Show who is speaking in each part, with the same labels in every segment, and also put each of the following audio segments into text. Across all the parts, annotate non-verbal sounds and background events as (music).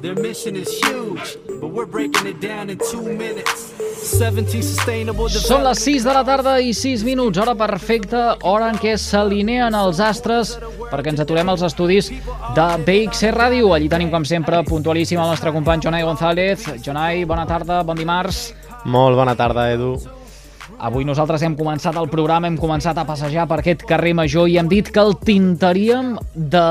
Speaker 1: Their mission is huge, but we're breaking it down in two minutes. 17 sustainable
Speaker 2: Són les 6 de la tarda i 6 minuts, hora perfecta, hora en què s'alineen els astres perquè ens aturem als estudis de BXC Ràdio. Allí tenim, com sempre, puntualíssim el nostre company Jonai González. Jonai, bona tarda, bon dimarts.
Speaker 3: Molt bona tarda, Edu.
Speaker 2: Avui nosaltres hem començat el programa, hem començat a passejar per aquest carrer major i hem dit que el tintaríem de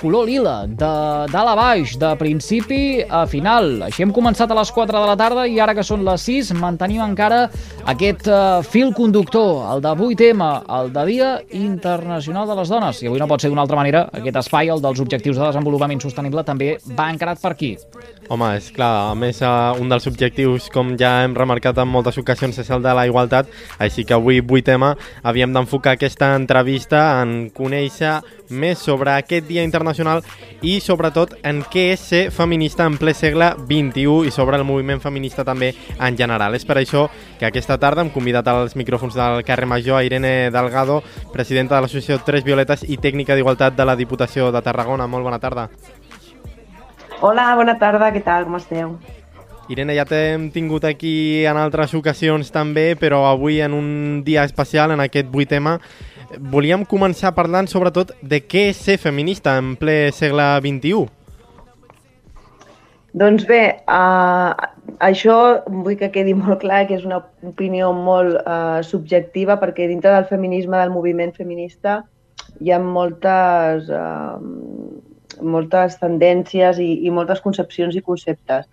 Speaker 2: color lila, de dalt a baix, de principi a final. Així hem començat a les 4 de la tarda i ara que són les 6 mantenim encara aquest uh, fil conductor, el de 8M, el de Dia Internacional de les Dones. I avui no pot ser d'una altra manera, aquest espai, el dels objectius de desenvolupament sostenible, també va encarat per aquí.
Speaker 3: Home, és clar, a més, uh, un dels objectius, com ja hem remarcat en moltes ocasions, és el de la igualtat, així que avui, 8M, havíem d'enfocar aquesta entrevista en conèixer més sobre aquest Dia Internacional i, sobretot, en què és ser feminista en ple segle XXI i sobre el moviment feminista també en general. És per això que aquesta tarda hem convidat als micròfons del carrer Major a Irene Delgado, presidenta de l'associació Tres Violetes i tècnica d'Igualtat de la Diputació de Tarragona. Molt bona tarda.
Speaker 4: Hola, bona tarda, què tal, com esteu?
Speaker 3: Irene, ja t'hem tingut aquí en altres ocasions també, però avui en un dia especial, en aquest 8M, volíem començar parlant sobretot de què és ser feminista en ple segle XXI.
Speaker 4: Doncs bé, uh, això vull que quedi molt clar que és una opinió molt uh, subjectiva perquè dintre del feminisme, del moviment feminista, hi ha moltes, uh, moltes tendències i, i moltes concepcions i conceptes.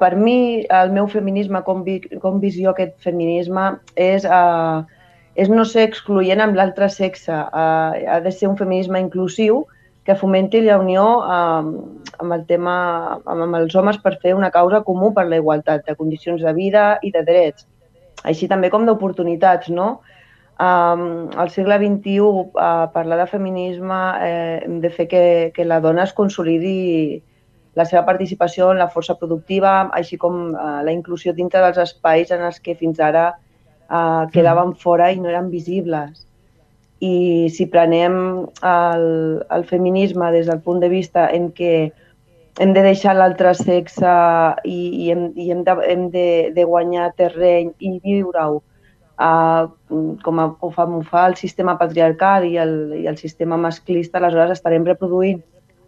Speaker 4: Per mi, el meu feminisme, com, vi, com visió aquest feminisme, és, uh, és no ser excloent amb l'altre sexe. Uh, ha de ser un feminisme inclusiu que fomenti la unió uh, amb el tema amb, amb els homes per fer una causa comú per la igualtat de condicions de vida i de drets, així també com d'oportunitats, no? Um, al segle XXI, uh, parlar de feminisme eh, hem de fer que, que la dona es consolidi la seva participació en la força productiva, així com uh, la inclusió dintre dels espais en els que fins ara uh, quedaven fora i no eren visibles. I si prenem el, el feminisme des del punt de vista en què hem de deixar l'altre sexe i, i, hem, i hem, de, hem de, de guanyar terreny i viure-ho uh, com, a, com ho fa el sistema patriarcal i el, i el sistema masclista, aleshores estarem reproduint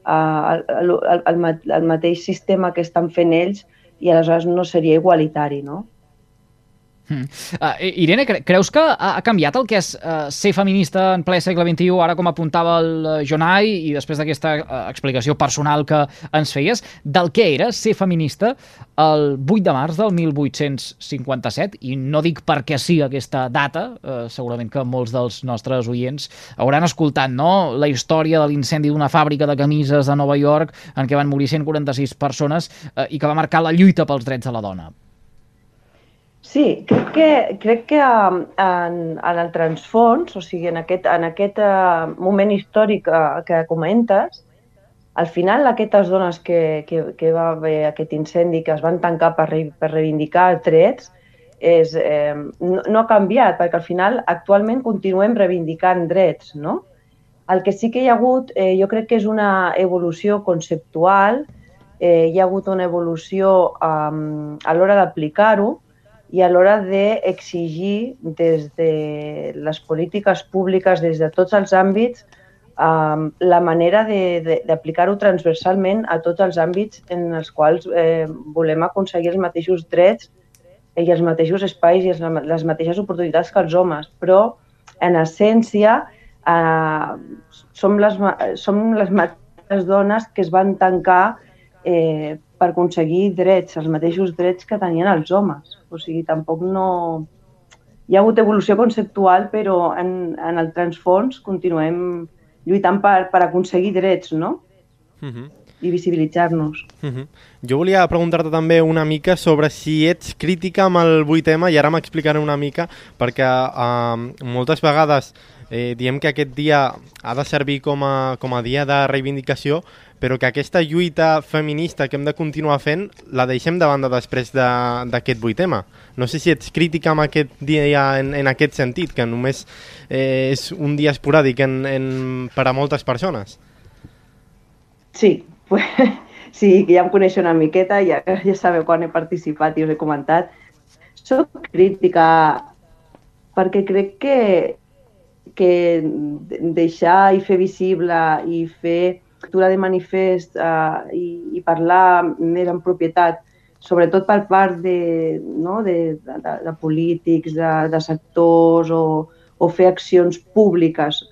Speaker 4: el, el, el, el mateix sistema que estan fent ells i aleshores no seria igualitari, no?
Speaker 2: Mm. Uh, Irene, cre creus que ha, ha canviat el que és uh, ser feminista en ple segle XXI, ara com apuntava el uh, Jonai, i després d'aquesta uh, explicació personal que ens feies, del que era ser feminista el 8 de març del 1857, i no dic perquè sí aquesta data, uh, segurament que molts dels nostres oients hauran escoltat no? la història de l'incendi d'una fàbrica de camises de Nova York en què van morir 146 persones uh, i que va marcar la lluita pels drets de la dona.
Speaker 4: Sí, crec que, crec que en, en el transfons, o sigui, en aquest, en aquest uh, moment històric uh, que comentes, al final aquestes dones que, que, que va haver aquest incendi, que es van tancar per, per reivindicar drets, és, eh, no, no ha canviat, perquè al final actualment continuem reivindicant drets, no? El que sí que hi ha hagut, eh, jo crec que és una evolució conceptual, eh, hi ha hagut una evolució um, a l'hora d'aplicar-ho, i a l'hora d'exigir des de les polítiques públiques, des de tots els àmbits, eh, la manera d'aplicar-ho transversalment a tots els àmbits en els quals eh, volem aconseguir els mateixos drets i els mateixos espais i les mateixes oportunitats que els homes. Però, en essència, eh, som, les, som les mateixes dones que es van tancar eh, per aconseguir drets, els mateixos drets que tenien els homes. O sigui, tampoc no... Hi ha hagut evolució conceptual, però en, en el transfons continuem lluitant per, per aconseguir drets, no? Uh -huh. I visibilitzar-nos.
Speaker 3: Uh -huh. Jo volia preguntar-te també una mica sobre si ets crítica amb el 8M, i ara m'explicaré una mica, perquè uh, moltes vegades eh, diem que aquest dia ha de servir com a, com a dia de reivindicació, però que aquesta lluita feminista que hem de continuar fent la deixem de banda després d'aquest de, 8M. No sé si ets crítica amb aquest dia en, en aquest sentit, que només eh, és un dia esporàdic en, en, per a moltes persones.
Speaker 4: Sí, pues, (laughs) sí, que ja em coneixo una miqueta, ja, ja sabeu quan he participat i us he comentat. Soc crítica perquè crec que, que deixar i fer visible i fer lectura de manifest eh, i, i parlar més en propietat, sobretot per part de, no, de, de, de polítics, de, de sectors o, o fer accions públiques.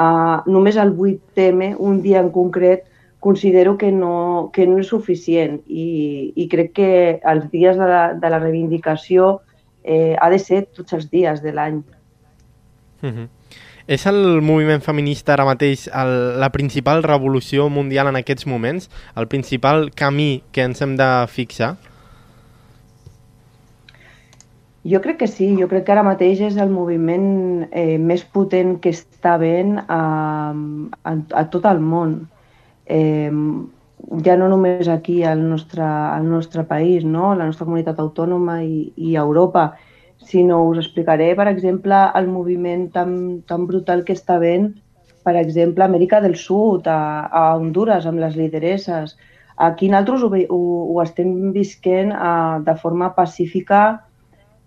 Speaker 4: Uh, només el 8M, un dia en concret, considero que no, que no és suficient i, i crec que els dies de la, de la reivindicació eh, ha de ser tots els dies de l'any.
Speaker 3: Uh -huh. És el moviment feminista ara mateix el, la principal revolució mundial en aquests moments? El principal camí que ens hem de fixar?
Speaker 4: Jo crec que sí, jo crec que ara mateix és el moviment eh, més potent que està ben a, a, a tot el món eh, ja no només aquí al nostre, al nostre país, no? la nostra comunitat autònoma i, i Europa, sinó us explicaré, per exemple, el moviment tan, tan brutal que està havent, per exemple, a Amèrica del Sud, a, a Honduras, amb les lideresses. Aquí nosaltres ho, ho, ho estem visquent uh, de forma pacífica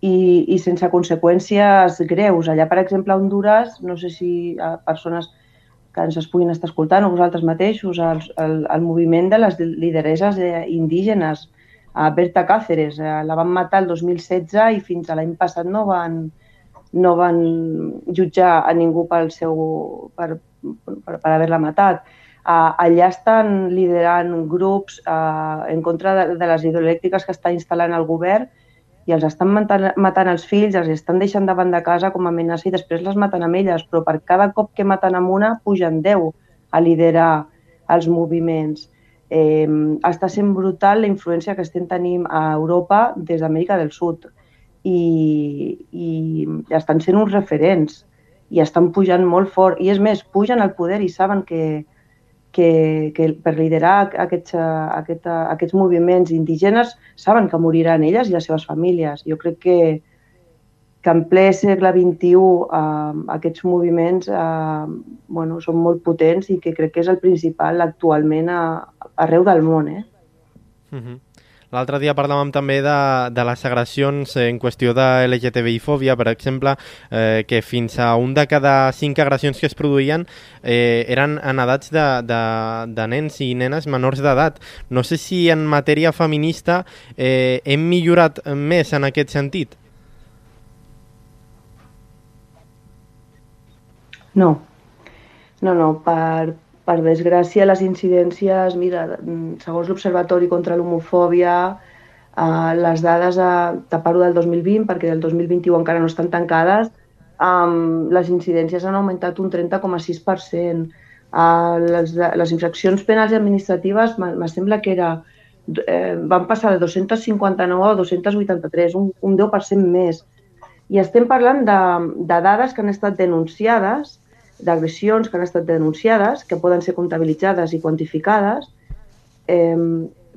Speaker 4: i, i sense conseqüències greus. Allà, per exemple, a Honduras, no sé si uh, persones que ens es puguin estar escoltant, o vosaltres mateixos, el, el, el moviment de les lidereses indígenes, a Berta Cáceres, eh, la van matar el 2016 i fins a l'any passat no van, no van jutjar a ningú pel seu, per, per, per haver-la matat. Allà estan liderant grups uh, en contra de, de les hidroelèctriques que està instal·lant el govern i els estan matant, matant els fills, els estan deixant davant de casa com a amenaça i després les maten amb elles, però per cada cop que maten amb una pugen 10 a liderar els moviments. Eh, està sent brutal la influència que estem tenint a Europa des d'Amèrica del Sud i, i estan sent uns referents i estan pujant molt fort. I és més, pugen al poder i saben que, que, que per liderar aquests, aquest, aquests moviments indígenes saben que moriran elles i les seves famílies. Jo crec que, que en ple segle XXI eh, aquests moviments eh, bueno, són molt potents i que crec que és el principal actualment a, arreu del món. Eh?
Speaker 3: Uh -huh. L'altre dia parlàvem també de, de les agressions en qüestió de LGTBI-fòbia, per exemple, eh, que fins a un de cada cinc agressions que es produïen eh, eren en edats de, de, de nens i nenes menors d'edat. No sé si en matèria feminista eh, hem millorat més en aquest sentit.
Speaker 4: No, no, no, per, per desgràcia, les incidències, mira, segons l'Observatori contra l'Homofòbia, eh, les dades, a tapar-ho del 2020, perquè del 2021 encara no estan tancades, eh, les incidències han augmentat un 30,6%. Eh, les, les infraccions penals i administratives, me sembla que era, eh, van passar de 259 a 283, un, un 10% més. I estem parlant de, de dades que han estat denunciades d'agressions que han estat denunciades, que poden ser comptabilitzades i quantificades, eh,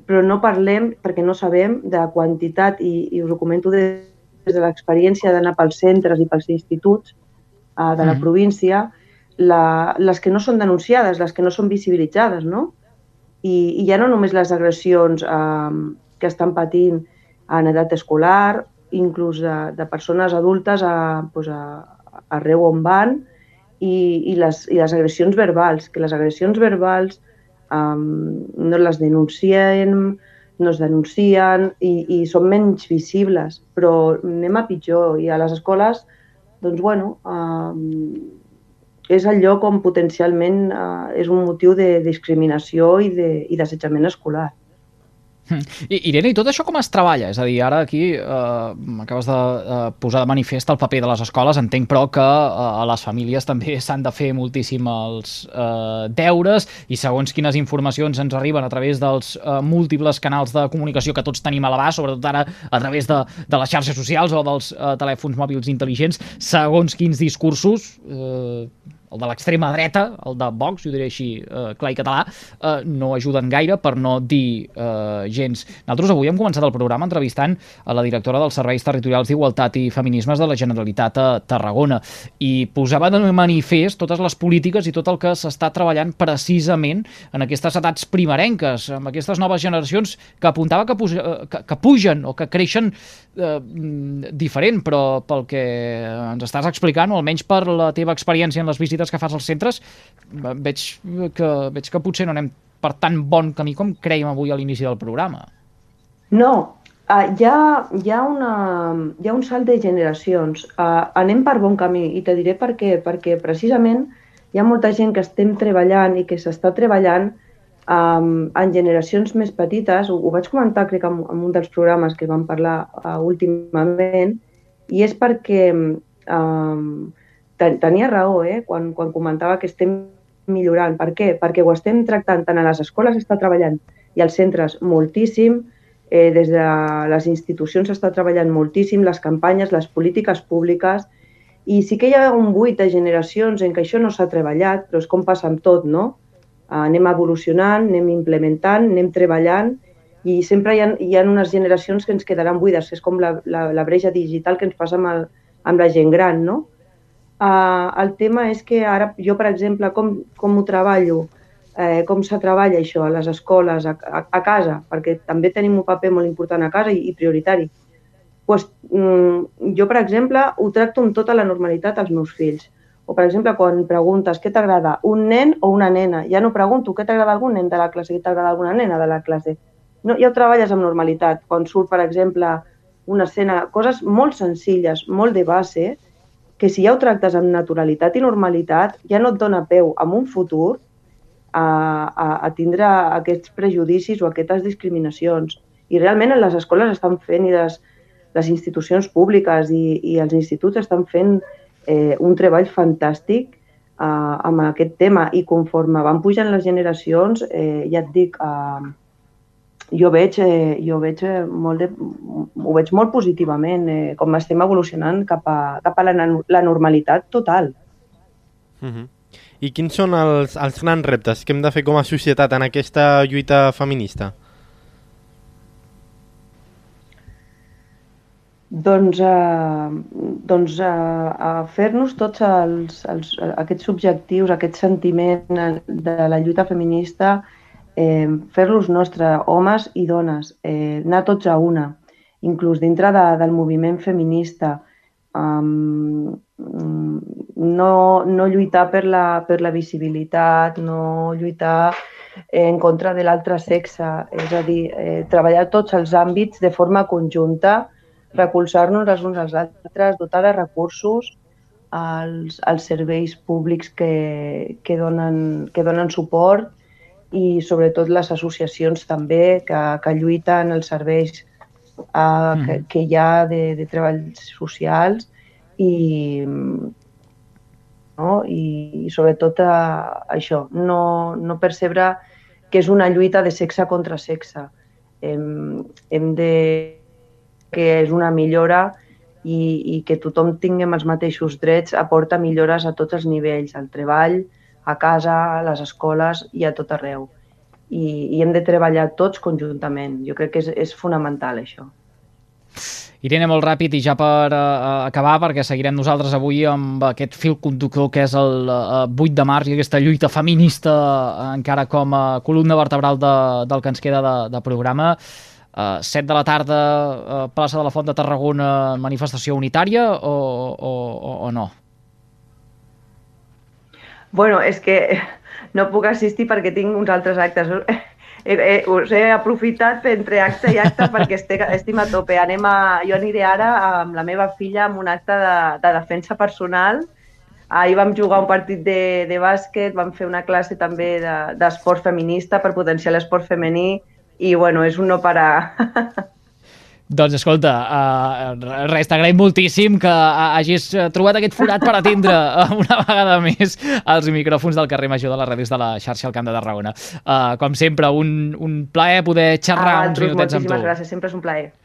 Speaker 4: però no parlem, perquè no sabem, de quantitat, i, i us ho comento des, de l'experiència d'anar pels centres i pels instituts eh, de la mm. província, la, les que no són denunciades, les que no són visibilitzades, no? I, i ja no només les agressions eh, que estan patint en edat escolar, inclús de, de persones adultes a, doncs a, arreu on van, i, i, les, i les agressions verbals, que les agressions verbals um, no les denuncien, no es denuncien i, i són menys visibles, però anem a pitjor i a les escoles, doncs bueno, um, és el lloc on potencialment uh, és un motiu de discriminació i d'assetjament escolar.
Speaker 2: I, Irene, i tot això com es treballa? És a dir, ara aquí eh, m'acabes de eh, posar de manifest el paper de les escoles, entenc però que eh, a les famílies també (laughs) s'han de fer moltíssim els eh, deures i segons quines informacions ens arriben a través dels eh, múltiples canals de comunicació que tots tenim a l'abast, sobretot ara a través de, de les xarxes socials o dels eh, telèfons mòbils intel·ligents, segons quins discursos eh, el de l'extrema dreta, el de Vox, ho diré així eh, clar i català, eh, no ajuden gaire per no dir eh, gens. Nosaltres avui hem començat el programa entrevistant a la directora dels Serveis Territorials d'Igualtat i Feminismes de la Generalitat a Tarragona i posava de manifest totes les polítiques i tot el que s'està treballant precisament en aquestes edats primerenques, amb aquestes noves generacions que apuntava que, puja, eh, que, que pugen o que creixen eh, diferent, però pel que ens estàs explicant, o almenys per la teva experiència en les visites visites que fas als centres, veig que, veig que potser no anem per tan bon camí com creiem avui a l'inici del programa.
Speaker 4: No, uh, hi, ha, hi, ha una, hi ha un salt de generacions. Uh, anem per bon camí i te diré per què. Perquè precisament hi ha molta gent que estem treballant i que s'està treballant um, en generacions més petites. Ho, ho vaig comentar, crec, en, en un dels programes que vam parlar uh, últimament, i és perquè um, tenia raó eh? quan, quan comentava que estem millorant. Per què? Perquè ho estem tractant tant a les escoles està treballant i als centres moltíssim, eh, des de les institucions està treballant moltíssim, les campanyes, les polítiques públiques, i sí que hi ha un buit de generacions en què això no s'ha treballat, però és com passa amb tot, no? Anem evolucionant, anem implementant, anem treballant i sempre hi ha, hi ha unes generacions que ens quedaran buides, és com la, la, la breja digital que ens passa amb, el, amb la gent gran, no? Uh, el tema és que ara jo, per exemple, com, com ho treballo, eh, com se treballa això a les escoles, a, a, a casa, perquè també tenim un paper molt important a casa i, i prioritari. Pues, mm, jo, per exemple, ho tracto amb tota la normalitat als meus fills. O, per exemple, quan preguntes què t'agrada, un nen o una nena, ja no pregunto què t'agrada algun nen de la classe, què t'agrada alguna nena de la classe. No, ja ho treballes amb normalitat. Quan surt, per exemple, una escena, coses molt senzilles, molt de base, que si ja ho tractes amb naturalitat i normalitat, ja no et dona peu en un futur a, a, a tindre aquests prejudicis o aquestes discriminacions. I realment en les escoles estan fent i les, les institucions públiques i, i els instituts estan fent eh, un treball fantàstic eh, amb aquest tema i conforme van pujant les generacions, eh, ja et dic, eh, jo veig, eh, jo veig eh, molt de, ho veig molt positivament, eh, com estem evolucionant cap a, cap a la, la normalitat total.
Speaker 3: Uh mhm. -huh. I quins són els, els grans reptes que hem de fer com a societat en aquesta lluita feminista?
Speaker 4: Doncs, eh, doncs eh, fer-nos tots els, els, aquests objectius, aquest sentiment de la lluita feminista eh, fer-los nostre, homes i dones, eh, anar tots a una, inclús dintre de, del moviment feminista, um, no, no lluitar per la, per la visibilitat, no lluitar en contra de l'altre sexe, és a dir, eh, treballar tots els àmbits de forma conjunta, recolzar-nos els uns als altres, dotar de recursos als, als serveis públics que, que, donen, que donen suport i sobretot les associacions també que, que lluiten els serveis uh, mm. que, que hi ha de, de treballs socials i, no? I, i sobretot uh, això, no, no percebre que és una lluita de sexe contra sexe. Hem, hem de que és una millora i, i que tothom tinguem els mateixos drets aporta millores a tots els nivells, al treball, a casa, a les escoles i a tot arreu. I, i hem de treballar tots conjuntament. Jo crec que és, és fonamental això.
Speaker 2: Irene, molt ràpid i ja per uh, acabar, perquè seguirem nosaltres avui amb aquest fil conductor que és el uh, 8 de març i aquesta lluita feminista uh, encara com a columna vertebral de, del que ens queda de, de programa. Uh, 7 de la tarda, uh, plaça de la Font de Tarragona, manifestació unitària o, o, o no?
Speaker 4: Bueno, és que (laughs) no puc assistir perquè tinc uns altres actes. (laughs) Eh, eh, us he aprofitat entre acte i acte perquè estic, estic a tope. Anem a, jo aniré ara amb la meva filla amb un acte de, de defensa personal. Ahir vam jugar un partit de, de bàsquet, vam fer una classe també d'esport de, feminista per potenciar l'esport femení i bueno, és un no parar. (laughs)
Speaker 2: Doncs escolta, uh, res, t'agraïm moltíssim que hagis trobat aquest forat per atendre una vegada més els micròfons del carrer Major de les ràdios de la xarxa al Camp de Tarragona. Uh, com sempre, un, un plaer poder xerrar
Speaker 4: ah,
Speaker 2: uns minutets amb tu.
Speaker 4: Moltíssimes gràcies, sempre és un plaer.